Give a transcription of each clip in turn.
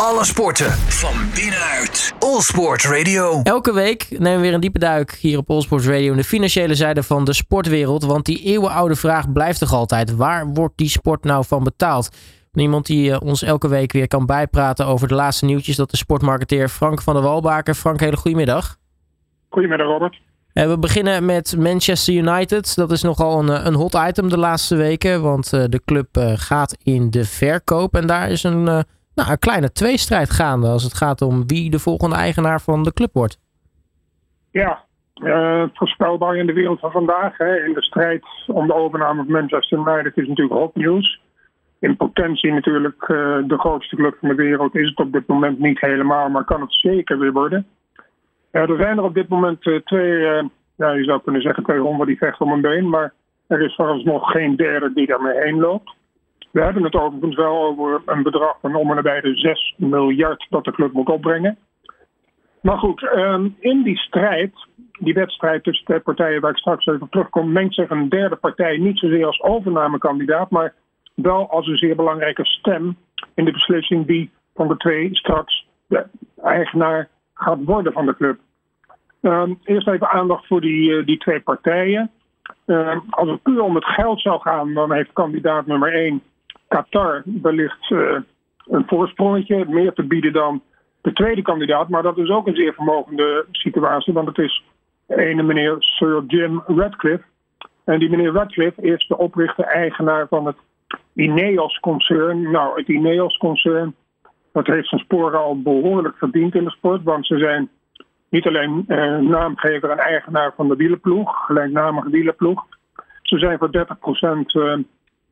Alle sporten van binnenuit. All Sport Radio. Elke week nemen we weer een diepe duik hier op All Sports Radio in de financiële zijde van de sportwereld. Want die eeuwenoude vraag blijft toch altijd: waar wordt die sport nou van betaald? Iemand die eh, ons elke week weer kan bijpraten over de laatste nieuwtjes, dat is sportmarketeer Frank van der Walbaker. Frank, hele goedemiddag. Goedemiddag, Robert. Eh, we beginnen met Manchester United. Dat is nogal een, eh, een hot item de laatste weken, want de club gaat in de verkoop. En daar is een, nou, een kleine tweestrijd gaande als het gaat om wie de volgende eigenaar van de club wordt. Ja, voorspelbaar in de wereld van vandaag. Hè. In de strijd om de overname van Manchester United is natuurlijk hot nieuws in potentie natuurlijk uh, de grootste club van de wereld is het op dit moment niet helemaal, maar kan het zeker weer worden. Er zijn er op dit moment uh, twee, ja, je zou kunnen zeggen twee honden die vechten om een been, maar er is nog geen derde die daarmee heen loopt. We hebben het overigens wel over een bedrag van om en nabij de 6 miljard dat de club moet opbrengen. Maar goed, ehm, in die strijd, die wedstrijd tussen twee partijen waar ik straks even terugkom, mengt zich een derde partij niet zozeer als overnamekandidaat, maar wel als een zeer belangrijke stem in de beslissing die van de twee straks de eigenaar gaat worden van de club. Uh, eerst even aandacht voor die, uh, die twee partijen. Uh, als het puur om het geld zou gaan, dan heeft kandidaat nummer 1 Qatar wellicht uh, een voorsprongetje, meer te bieden dan de tweede kandidaat. Maar dat is ook een zeer vermogende situatie, want het is ene meneer Sir Jim Radcliffe. En die meneer Radcliffe is de oprichter-eigenaar van het Ineos-concern. Nou, het Ineos-concern dat heeft zijn sporen al behoorlijk verdiend in de sport. Want ze zijn niet alleen eh, naamgever en eigenaar van de wielenploeg, gelijknamige wielenploeg. Ze zijn voor 30% uh,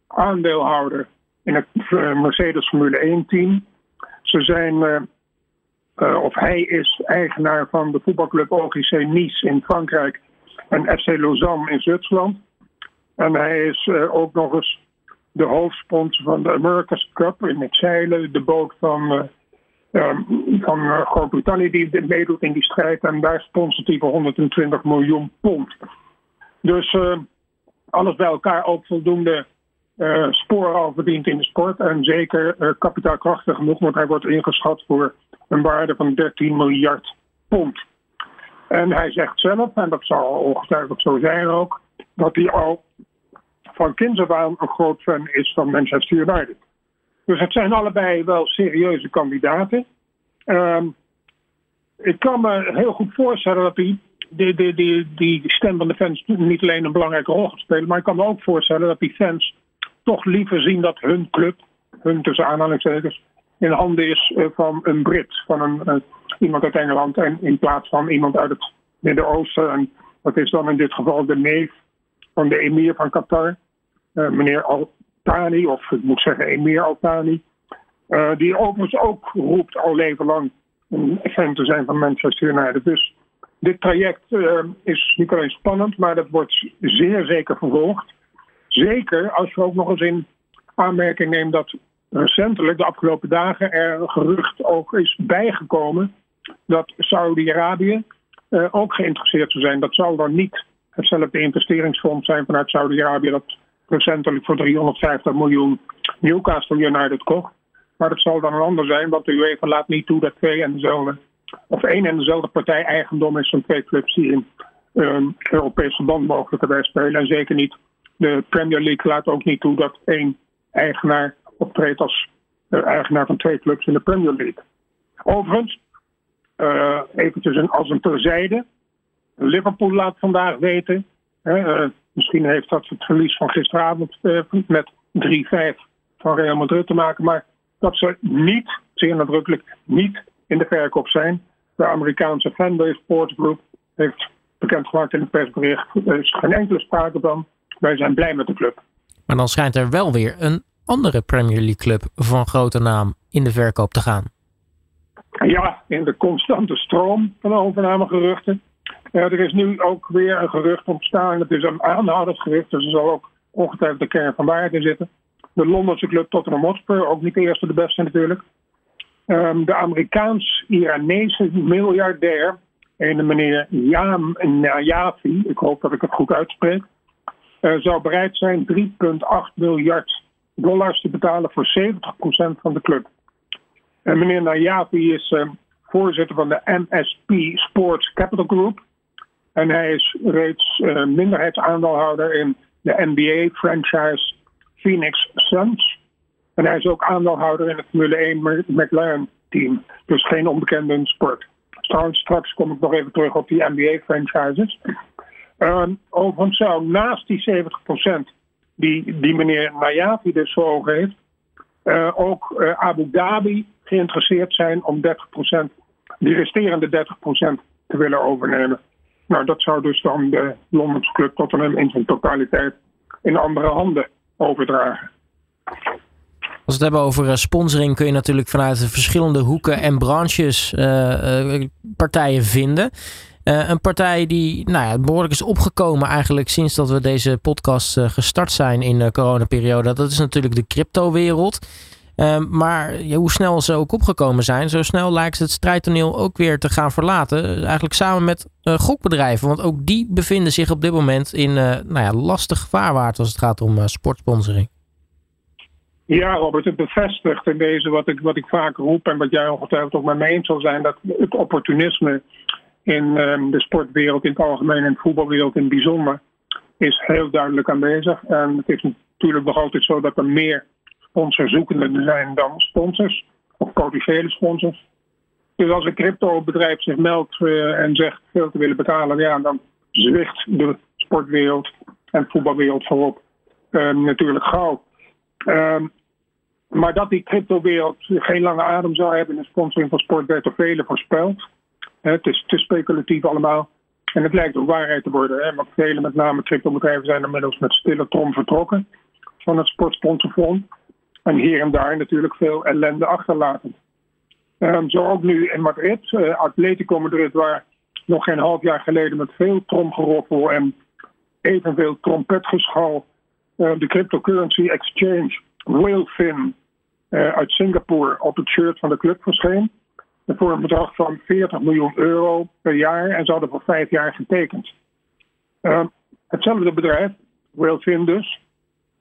aandeelhouder in het uh, Mercedes Formule 1-team. Ze zijn, uh, uh, of hij is eigenaar van de voetbalclub OGC Nice in Frankrijk en FC Lausanne in Zwitserland. En hij is ook nog eens de hoofdsponsor van de America's Cup in het zeilen, de boot van, uh, van Groot-Brittannië die meedoet in die strijd. En daar sponsort hij voor 120 miljoen pond. Dus alles bij elkaar ook voldoende sporen al verdiend in de sport. En zeker kapitaalkrachtig genoeg, want hij wordt ingeschat voor een waarde van 13 miljard pond. En hij zegt zelf, en dat zal ongetwijfeld zo zijn ook, dat hij al van kinds af een groot fan is van Manchester United. Dus het zijn allebei wel serieuze kandidaten. Uh, ik kan me heel goed voorstellen dat die, die stem van de fans niet alleen een belangrijke rol gaat spelen, maar ik kan me ook voorstellen dat die fans toch liever zien dat hun club, hun tussen aanhalingstekens, in handen is eh, van een Brit, van een, uh, iemand uit Engeland, en in plaats van iemand uit het Midden-Oosten. En dat is dan in dit geval de neef van de emir van Qatar. Eh, meneer Altani, of ik moet zeggen Emir Altani. Uh, die overigens ook roept al leven lang een fan te zijn van Manchester United. Dus dit traject is niet alleen spannend, maar dat wordt zeer zeker vervolgd. Zeker als je ook nog eens in aanmerking neemt dat recentelijk, de afgelopen dagen, er gerucht ook is bijgekomen dat Saudi-Arabië uh, ook geïnteresseerd zou zijn. Dat zal dan niet hetzelfde investeringsfonds zijn vanuit Saudi-Arabië dat recentelijk voor 350 miljoen Newcastle United kocht. Maar dat zal dan een ander zijn, want de UEFA laat niet toe dat twee en dezelfde, of één en dezelfde partij eigendom is van twee clubs die in um, Europees verband mogelijkerwijs spelen. En zeker niet de Premier League laat ook niet toe dat één eigenaar optreedt als uh, eigenaar van twee clubs in de Premier League. Overigens, uh, eventjes als een terzijde. Liverpool laat vandaag weten uh, Misschien heeft dat het verlies van gisteravond met 3-5 van Real Madrid te maken. Maar dat ze niet, zeer nadrukkelijk, niet in de verkoop zijn. De Amerikaanse fanbase Sports Group heeft bekendgemaakt in het persbericht. Er is geen enkele sprake van. Wij zijn blij met de club. Maar dan schijnt er wel weer een andere Premier League club van grote naam in de verkoop te gaan. Ja, in de constante stroom van overnamegeruchten er is nu ook weer een gerucht ontstaan. Het is een aanhoudersgerucht, dus er zal ook ongetwijfeld de kern van waarheid in zitten. De Londense club Tottenham Hotspur, ook niet de eerste de beste natuurlijk. Um, de Amerikaans-Iranese miljardair, een meneer Yam Nayafi, ik hoop dat ik het goed uitspreek, zou bereid zijn 3,8 miljard dollars te betalen voor 70% van de club. En meneer Nayafi is uh, voorzitter van de MSP Sports Capital Group. En hij is reeds uh, minderheidsaandeelhouder in de NBA-franchise Phoenix Suns. En hij is ook aandeelhouder in het Formule 1 McLaren-team. Dus geen onbekende sport. Straks kom ik nog even terug op die NBA-franchises. Um, overigens zou naast die 70% die, die meneer Nayafi dus zo hoog heeft, uh, ook uh, Abu Dhabi geïnteresseerd zijn om 30%, die resterende 30% te willen overnemen. Nou, dat zou dus dan de Londense Club Tottenham in zijn totaliteit in andere handen overdragen. Als we het hebben over sponsoring kun je natuurlijk vanuit de verschillende hoeken en branches partijen vinden. Uh, een partij die nou ja, behoorlijk is opgekomen eigenlijk sinds dat we deze podcast gestart zijn in de coronaperiode. Dat is natuurlijk de cryptowereld. maar ja, hoe snel ze ook opgekomen zijn, zo snel lijkt het strijdtoneel ook weer te gaan verlaten. Eigenlijk samen met gokbedrijven, want ook die bevinden zich op dit moment in nou ja, lastig vaarwaard als het gaat om sportsponsoring. Ja, Robert, het bevestigt in deze wat ik, wat ik vaak roep en wat jij ongetwijfeld ook met me eens zal zijn, dat het opportunisme in um, de sportwereld in het algemeen en de voetbalwereld in het bijzonder is heel duidelijk aanwezig. En het is natuurlijk nog altijd zo dat er meer sponsorzoekenden zijn dan sponsors of potentiële sponsors. Dus als een crypto-bedrijf zich meldt uh, en zegt veel te willen betalen, ja, dan zwicht de sportwereld en de voetbalwereld voorop uh, natuurlijk gauw. Um, maar dat die cryptowereld geen lange adem zou hebben in de sponsoring van sport werd door velen voorspeld. Het is te speculatief allemaal. En het lijkt ook waarheid te worden. Hè? Want vele, met name cryptobedrijven, zijn inmiddels met stille trom vertrokken van het sportsponsorfonds. En hier en daar natuurlijk veel ellende achterlaten. Um, zo ook nu in Madrid, uh, Atletico Madrid, waar nog geen half jaar geleden met veel tromgeroffel en evenveel trompetgeschal uh, de cryptocurrency exchange Whalefin uh, uit Singapore op het shirt van de club verscheen. Voor een bedrag van 40 miljoen euro per jaar en ze hadden voor vijf jaar getekend. Uh, hetzelfde bedrijf, Whalefin dus,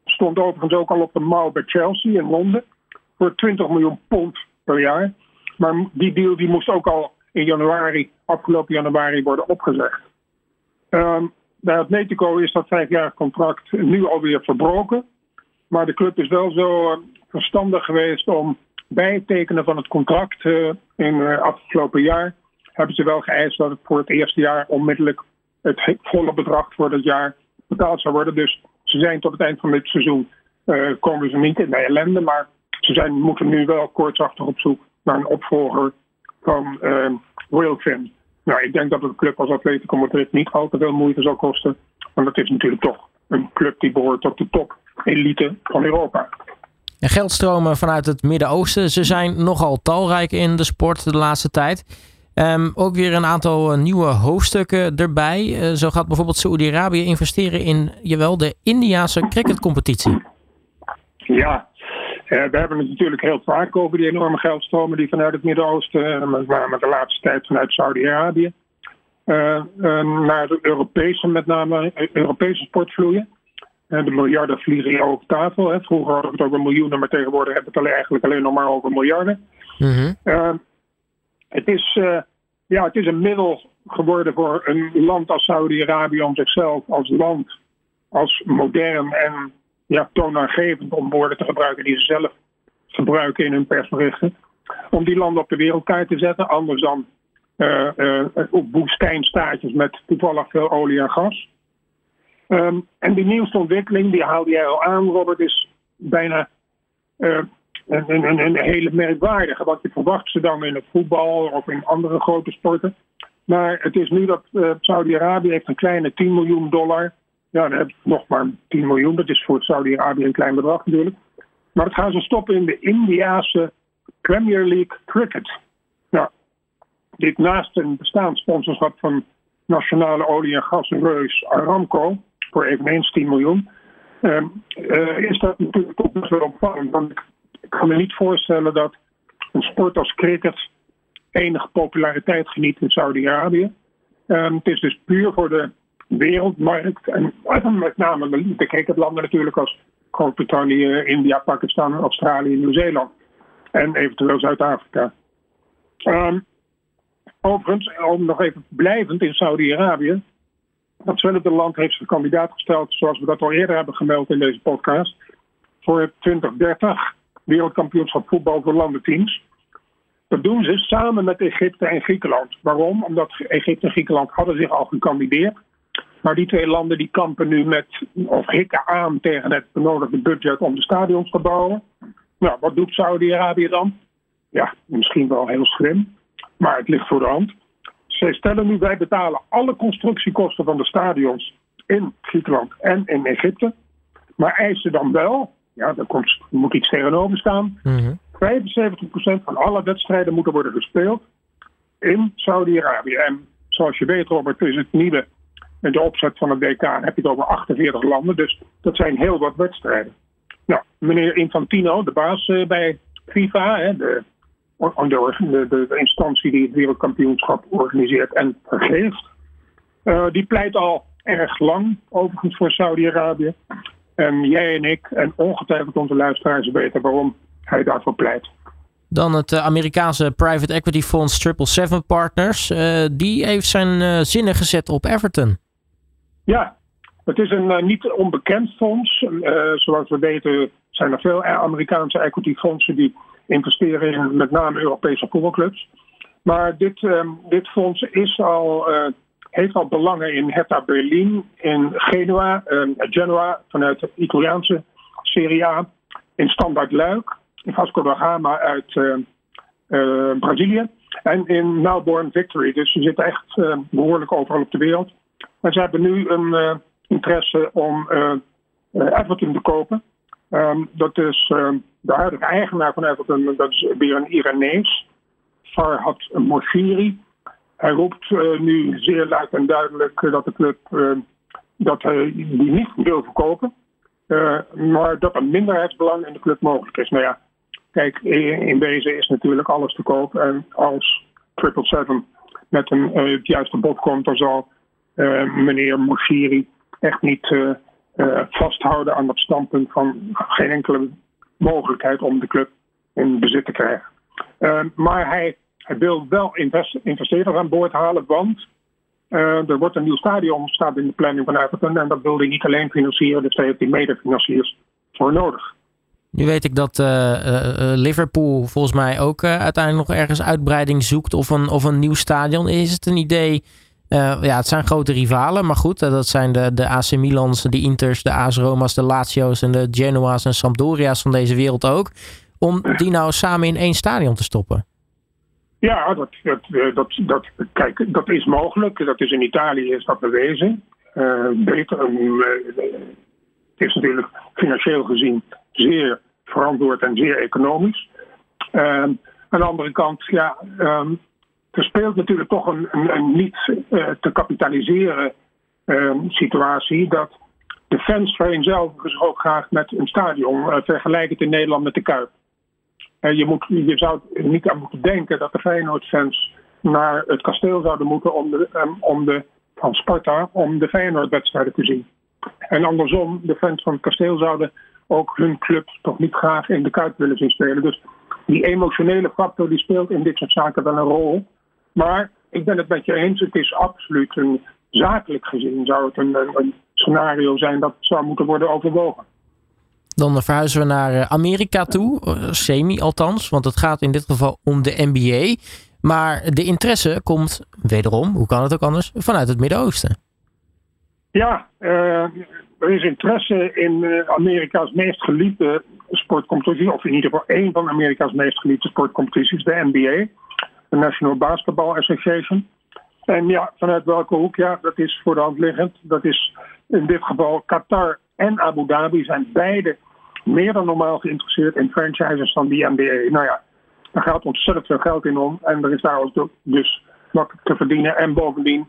stond overigens ook al op de mouw bij Chelsea in Londen voor 20 miljoen pond per jaar. Maar die deal die moest ook al in januari, afgelopen januari, worden opgezegd. Um, bij Atletico is dat vijfjarig contract nu alweer verbroken. Maar de club is wel zo uh, verstandig geweest om bij het tekenen van het contract uh, in uh, afgelopen jaar hebben ze wel geëist dat het voor het eerste jaar onmiddellijk het volle bedrag voor dat jaar betaald zou worden. Dus ze zijn tot het eind van dit seizoen komen ze niet in de ellende, maar ze zijn, moeten nu wel koortsachtig op zoek naar een opvolger van Wilfin. Nou, ik denk dat een club als Atletico Madrid niet al te veel moeite zal kosten. Want het is natuurlijk toch een club die behoort tot de top elite van Europa. En geldstromen vanuit het Midden-Oosten, ze zijn nogal talrijk in de sport de laatste tijd. Um, ook weer een aantal nieuwe hoofdstukken erbij. Uh, zo gaat bijvoorbeeld Saoedi-Arabië investeren in, jawel, de Indiase cricketcompetitie. Ja, uh, we hebben het natuurlijk heel vaak over die enorme geldstromen die vanuit het Midden-Oosten, met name de laatste tijd vanuit Saudi-Arabië, naar de Europese, met name Europese sport vloeien. De miljarden vliegen hier over tafel. Hè. Vroeger hadden we het over miljoenen, maar tegenwoordig hebben we het eigenlijk alleen nog maar over miljarden. Mm -hmm. het, is, ja, het is een middel geworden voor een land als Saudi-Arabië om zichzelf als land, als modern en ja, toonaangevend om woorden te gebruiken die ze zelf gebruiken in hun persberichten. Om die landen op de wereldkaart te zetten, anders dan uh, op woestijnstaatjes met toevallig veel olie en gas. Um, en die nieuwste ontwikkeling, die haalde jij al aan, Robert, is bijna uh, een, hele merkwaardige. Want je verwacht ze dan in het voetbal of in andere grote sporten. Maar het is nu dat Saudi-Arabië heeft een kleine 10 miljoen dollar ja, dan heb je nog maar 10 miljoen. Dat is voor Saudi-Arabië een klein bedrag natuurlijk. Maar het gaan ze stoppen in de Indiase Premier League Cricket. Nou, dit naast een bestaand sponsorschap van nationale olie- en gasreus Aramco, voor eveneens 10 miljoen, uh, uh, is dat natuurlijk ook best wel opvallend. Want ik kan me niet voorstellen dat een sport als cricket enige populariteit geniet in Saudi-Arabië. Uh, het is dus puur voor de wereldmarkt. En met name de cricketlanden natuurlijk als Groot-Brittannië, India, Pakistan, Australië, Nieuw-Zeeland. En eventueel Zuid-Afrika. Um, overigens, om nog even blijvend in Saudi-Arabië. Datzelfde land heeft zich kandidaat gesteld, zoals we dat al eerder hebben gemeld in deze podcast, voor het 2030 wereldkampioenschap voetbal voor landenteams. Dat doen ze samen met Egypte en Griekenland. Waarom? Omdat Egypte en Griekenland hadden zich al gekandideerd. Maar die twee landen die kampen nu met, of hikken aan tegen het benodigde budget om de stadions te bouwen. Nou, wat doet Saudi-Arabië dan? Ja, misschien wel heel slim, maar het ligt voor de hand. Zij stellen nu, wij betalen alle constructiekosten van de stadions in Griekenland en in Egypte. Maar eisen dan wel, ja, daar komt, moet iets tegenover staan. Mm 75% van alle wedstrijden moeten worden gespeeld in Saudi-Arabië. En zoals je weet, Robert, is het nieuwe de opzet van het WK. Heb je het over 48 landen, dus dat zijn heel wat wedstrijden. Nou, meneer Infantino, de baas eh, bij FIFA, hè, de, de, de, de, instantie die het wereldkampioenschap organiseert en vergeeft, uh, die pleit al erg lang overigens voor Saudi-Arabië. En jij en ik, en ongetwijfeld onze luisteraars weten waarom hij daarvoor pleit. Dan het eh, Amerikaanse private equity fonds 777 Partners. Uh, die heeft zijn uh, zinnen gezet op Everton. Ja, het is een niet onbekend fonds. zoals we weten zijn er veel Amerikaanse equity fondsen die investeren in met name Europese voetbalclubs. Maar dit, ehm, dit fonds is al, heeft al belangen in Hertha Berlin, in Genua, Genoa vanuit de Italiaanse Serie A, in Standard Luik in Vasco da Gama uit uh, uh, Brazilië. En in Melbourne Victory. Dus ze zitten echt behoorlijk overal op de wereld. En ze hebben nu een interesse om Everton te kopen. Um, dat is de huidige eigenaar van Everton, dat is weer een Iranees. Farhad Moshiri. Hij roept nu zeer luid en duidelijk dat de club dat hij die niet wil verkopen. Uh, maar dat een minderheidsbelang in de club mogelijk is. Nou ja, Kijk, in deze is natuurlijk alles te koop. En als 777 met een, uh, het juiste bod komt, dan zal meneer Moshiri echt niet vasthouden aan dat standpunt van geen enkele mogelijkheid om de club in bezit te krijgen. maar hij, hij wil wel investeerders aan boord halen, want er wordt een nieuw stadion staat in de planning van Everton en dat wil hij niet alleen financieren, dus daar heeft hij medefinanciers voor nodig. Nu weet ik dat uh, Liverpool volgens mij ook uiteindelijk nog ergens uitbreiding zoekt of een, of een nieuw stadion. Is het een idee? Ja, het zijn grote rivalen, maar goed, dat zijn de, de AC Milans, de Inters, de AS Roma's, de Lazio's en de Genoa's en Sampdoria's van deze wereld ook. Om die nou samen in één stadion te stoppen. Ja, dat, dat, dat, dat, kijk, dat is mogelijk. Dat is in Italië is dat bewezen. beter, het is natuurlijk financieel gezien zeer verantwoord en zeer economisch. Um, aan de andere kant, ja, um, er speelt natuurlijk toch een, niet uh, te kapitaliseren um, situatie dat de fans zelf ook graag met een stadion uh, vergelijken in Nederland met de Kuip. Uh, je, moet, je zou niet aan moeten denken dat de Feyenoord-fans naar het kasteel zouden moeten om de, om de, van Sparta om de Feyenoord-wedstrijden te zien. En andersom, de fans van het kasteel zouden ook hun club toch niet graag in de Kuip willen zien spelen. Dus die emotionele factor die speelt in dit soort zaken wel een rol. Maar ik ben het met je eens, het is absoluut een zakelijk gezien zou het een, een scenario zijn dat zou moeten worden overwogen. Dan verhuizen we naar eh, Amerika toe, eh, semi althans, want het gaat in dit geval om de NBA. Maar de interesse komt wederom, hoe kan het ook anders, vanuit het Midden-Oosten. Ja, uh, er is interesse in Amerika's meest geliefde sportcompetitie, of in ieder geval één van Amerika's meest geliefde sportcompetities, de NBA, de National Basketball Association. En ja, vanuit welke hoek? Ja, dat is voor de hand liggend. Dat is in dit geval Qatar en Abu Dhabi zijn beide meer dan normaal geïnteresseerd in franchises van die NBA. Nou ja, daar gaat ontzettend veel geld in om. En er is daar ook dus makkelijk te verdienen. En bovendien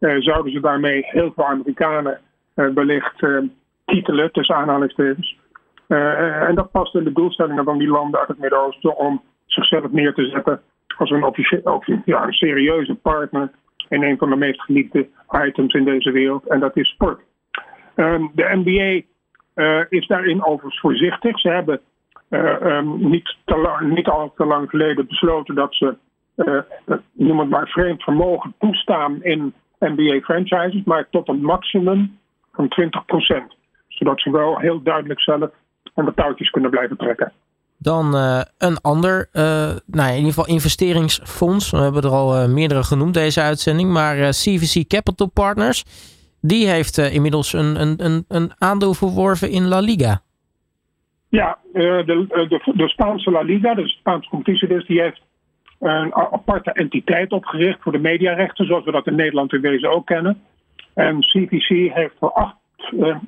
uh, zouden ze daarmee heel veel Amerikanen uh, wellicht uh, titelen, tussen aanhalingstekens. en dat past in de doelstellingen van die landen uit het Midden-Oosten om zichzelf neer te zetten als een, officie- ja, serieuze partner in een van de meest geliefde items in deze wereld, en dat is sport. Ehm, de NBA is daarin overigens voorzichtig. Ze hebben um, niet, te lang, niet al te lang geleden besloten dat ze uh, maar vreemd vermogen toestaan in NBA-franchises, maar tot een maximum van 20%. Zodat ze wel heel duidelijk zelf aan de touwtjes kunnen blijven trekken. Dan uh, een ander, uh, nou, in ieder geval investeringsfonds. We hebben er al uh, meerdere genoemd deze uitzending. Maar CVC Capital Partners, die heeft inmiddels een, een, een, een aandeel verworven in La Liga. Ja, de, de, de Spaanse La Liga, de Spaanse competitie dus, die heeft een aparte entiteit opgericht voor de mediarechten, zoals we dat in Nederland in wezen ook kennen. En CVC heeft voor 8,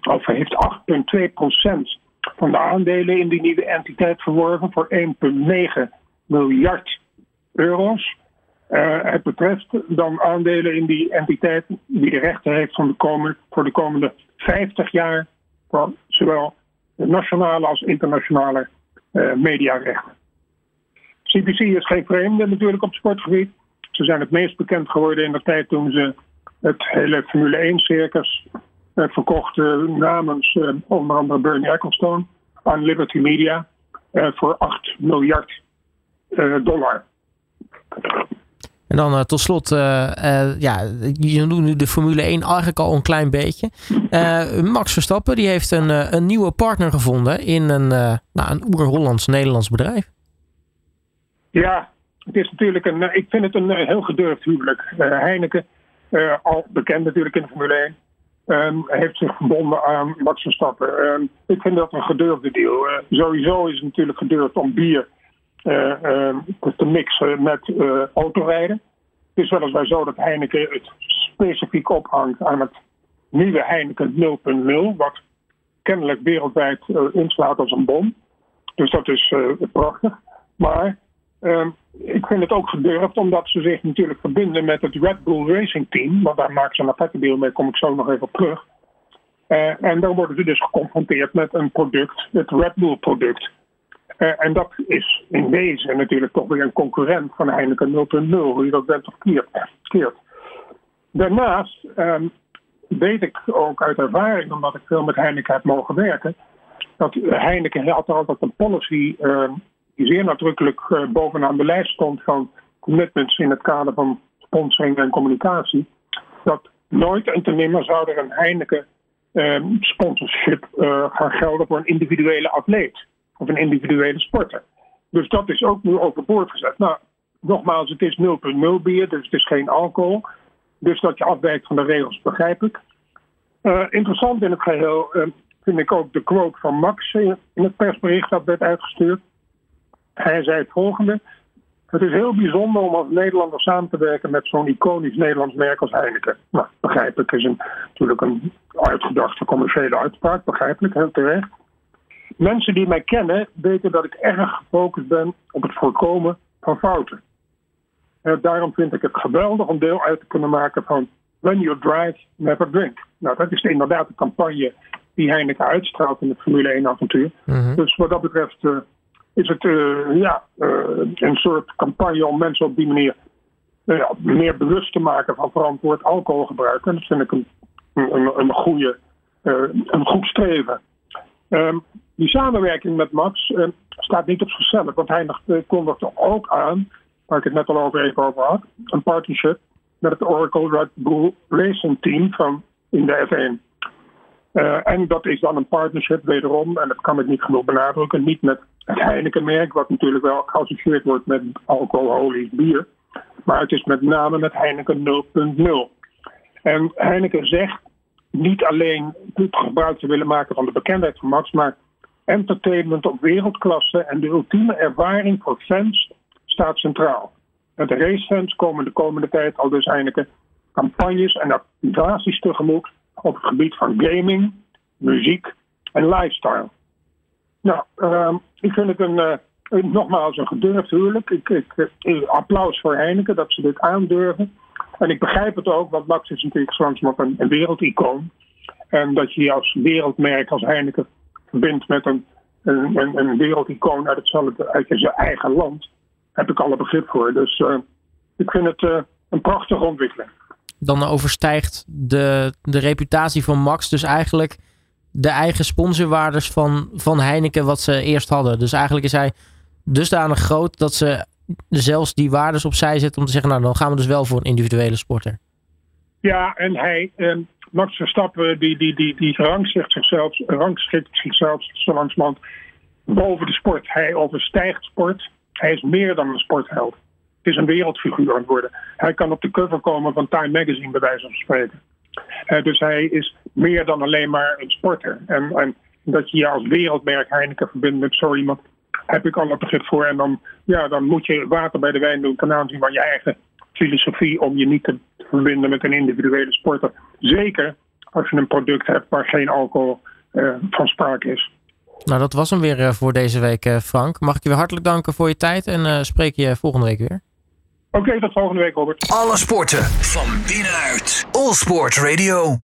of heeft 8,2% van de aandelen in die nieuwe entiteit verworven voor 1,9 miljard euro's. Uh, het betreft dan aandelen in die entiteit die de rechten heeft van de komende, voor de komende 50 jaar van zowel nationale als internationale uh, mediarechten. CBC is geen vreemde natuurlijk op sportgebied. Ze zijn het meest bekend geworden in de tijd toen ze het hele Formule 1-circus uh, verkochten namens onder andere Bernie Ecclestone aan Liberty Media voor 8 miljard dollar. En dan uh, tot slot, uh, uh, ja, je noemt nu de Formule 1 eigenlijk al een klein beetje. Max Verstappen die heeft een, een nieuwe partner gevonden in een, nou, een oer-Hollands-Nederlands bedrijf. Ja, het is natuurlijk een, ik vind het een heel gedurfd huwelijk. Heineken, al bekend natuurlijk in de Formule 1, um, heeft zich verbonden aan Max Verstappen. Um, ik vind dat een gedurfde deal. sowieso is het natuurlijk gedurfd om bier uh, te mixen met uh, autorijden. Het is weliswaar zo dat Heineken het specifiek ophangt aan het nieuwe Heineken 0.0, wat kennelijk wereldwijd inslaat als een bom. Dus dat is prachtig. Maar ehm, ik vind het ook gedurfd omdat ze zich natuurlijk verbinden met het Red Bull Racing Team. Want daar maken ze een aparte mee, kom ik zo nog even op terug. en dan worden ze dus geconfronteerd met een product, het Red Bull product. Uh, en dat is in deze natuurlijk toch weer een concurrent van Heineken 0.0, hoe je dat bent of keert. Daarnaast um, weet ik ook uit ervaring, omdat ik veel met Heineken heb mogen werken, dat Heineken had altijd een policy uh, die zeer nadrukkelijk uh, bovenaan de lijst stond van commitments in het kader van sponsoring en communicatie. Dat nooit en te nimmer zou er een Heineken ehm, sponsorship eh, gaan gelden voor een individuele atleet of een individuele sporter. Dus dat is ook nu overboord gezet. Nou, nogmaals, het is 0,0 bier, dus het is geen alcohol. Dus dat je afwijkt van de regels, begrijp ik. Uh, interessant in het geheel uh, vind ik ook de quote van Max in het persbericht dat werd uitgestuurd. Hij zei het volgende. Het is heel bijzonder om als Nederlander samen te werken met zo'n iconisch Nederlands merk als Heineken. Nou, begrijp ik. Het is een, natuurlijk een uitgedachte commerciële uitspraak, begrijpelijk, heel terecht. Mensen die mij kennen weten dat ik erg gefocust ben op het voorkomen van fouten. Uh, daarom vind ik het geweldig om deel uit te kunnen maken van When you drive, never drink. Nou, dat is inderdaad de campagne die Heineken uitstraalt in het Formule 1 avontuur. Mm Dus wat dat betreft uh, is het uh, ja, een soort campagne om mensen op die manier ja, meer bewust te maken van verantwoord alcoholgebruik. En dat vind ik een, een, een, goede, een goed streven. Um, die samenwerking met Max staat niet op zichzelf, want hij kondigde ook aan, waar ik het net al over even over had, een partnership met het Oracle Red Bull Racing Team van in de F1. Uh, en dat is dan een partnership wederom, en dat kan ik niet genoeg benadrukken, niet met het Heineken-merk, wat natuurlijk wel geassocieerd wordt met alcoholisch bier, maar het is met name met Heineken 0.0. En Heineken zegt niet alleen het gebruik te willen maken van de bekendheid van Max, maar entertainment op wereldklasse en de ultieme ervaring voor fans staat centraal. Met de racefans komen de komende tijd al dus eindelijk campagnes en activaties tegemoet op het gebied van gaming, muziek en lifestyle. Nou, uh, ik vind het een, uh, nogmaals een gedurfd huwelijk. Ik, ik, ik, applaus voor Heineken dat ze dit aandurven. En ik begrijp het ook, want Max is natuurlijk langzamerhand een, een wereldicoon. En dat je als wereldmerk als Heineken verbindt met een, een, een wereldicoon uit, hetzelfde, uit zijn eigen land, heb ik alle begrip voor. Dus uh, ik vind het een prachtige ontwikkeling. Dan overstijgt de, de reputatie van Max dus eigenlijk de eigen sponsorwaardes van, van Heineken wat ze eerst hadden. Dus eigenlijk is hij dusdanig groot dat ze zelfs die waardes opzij zetten om te zeggen, nou dan gaan we dus wel voor een individuele sporter. Ja, en hij, eh, Max Verstappen, die, die, die, die rangschikt zichzelf, rangschikt zichzelf zo langzamerhand boven de sport. Hij overstijgt sport. Hij is meer dan een sportheld. Het is een wereldfiguur aan het worden. Hij kan op de cover komen van Time Magazine, bij wijze van spreken. Uh, dus hij is meer dan alleen maar een sporter. En, en dat je je als wereldmerk Heineken verbindt met zo heb ik alle begrip voor. En dan, ja, dan moet je water bij de wijn doen ten aanzien van je eigen filosofie om je niet te verbinden met een individuele sporter. Zeker als je een product hebt waar geen alcohol uh, van sprake is. Nou, dat was hem weer uh, voor deze week, Frank. Mag ik je weer hartelijk danken voor je tijd en spreek je volgende week weer. Oké, tot volgende week, Robert. Alle sporten van binnenuit. All Sport Radio.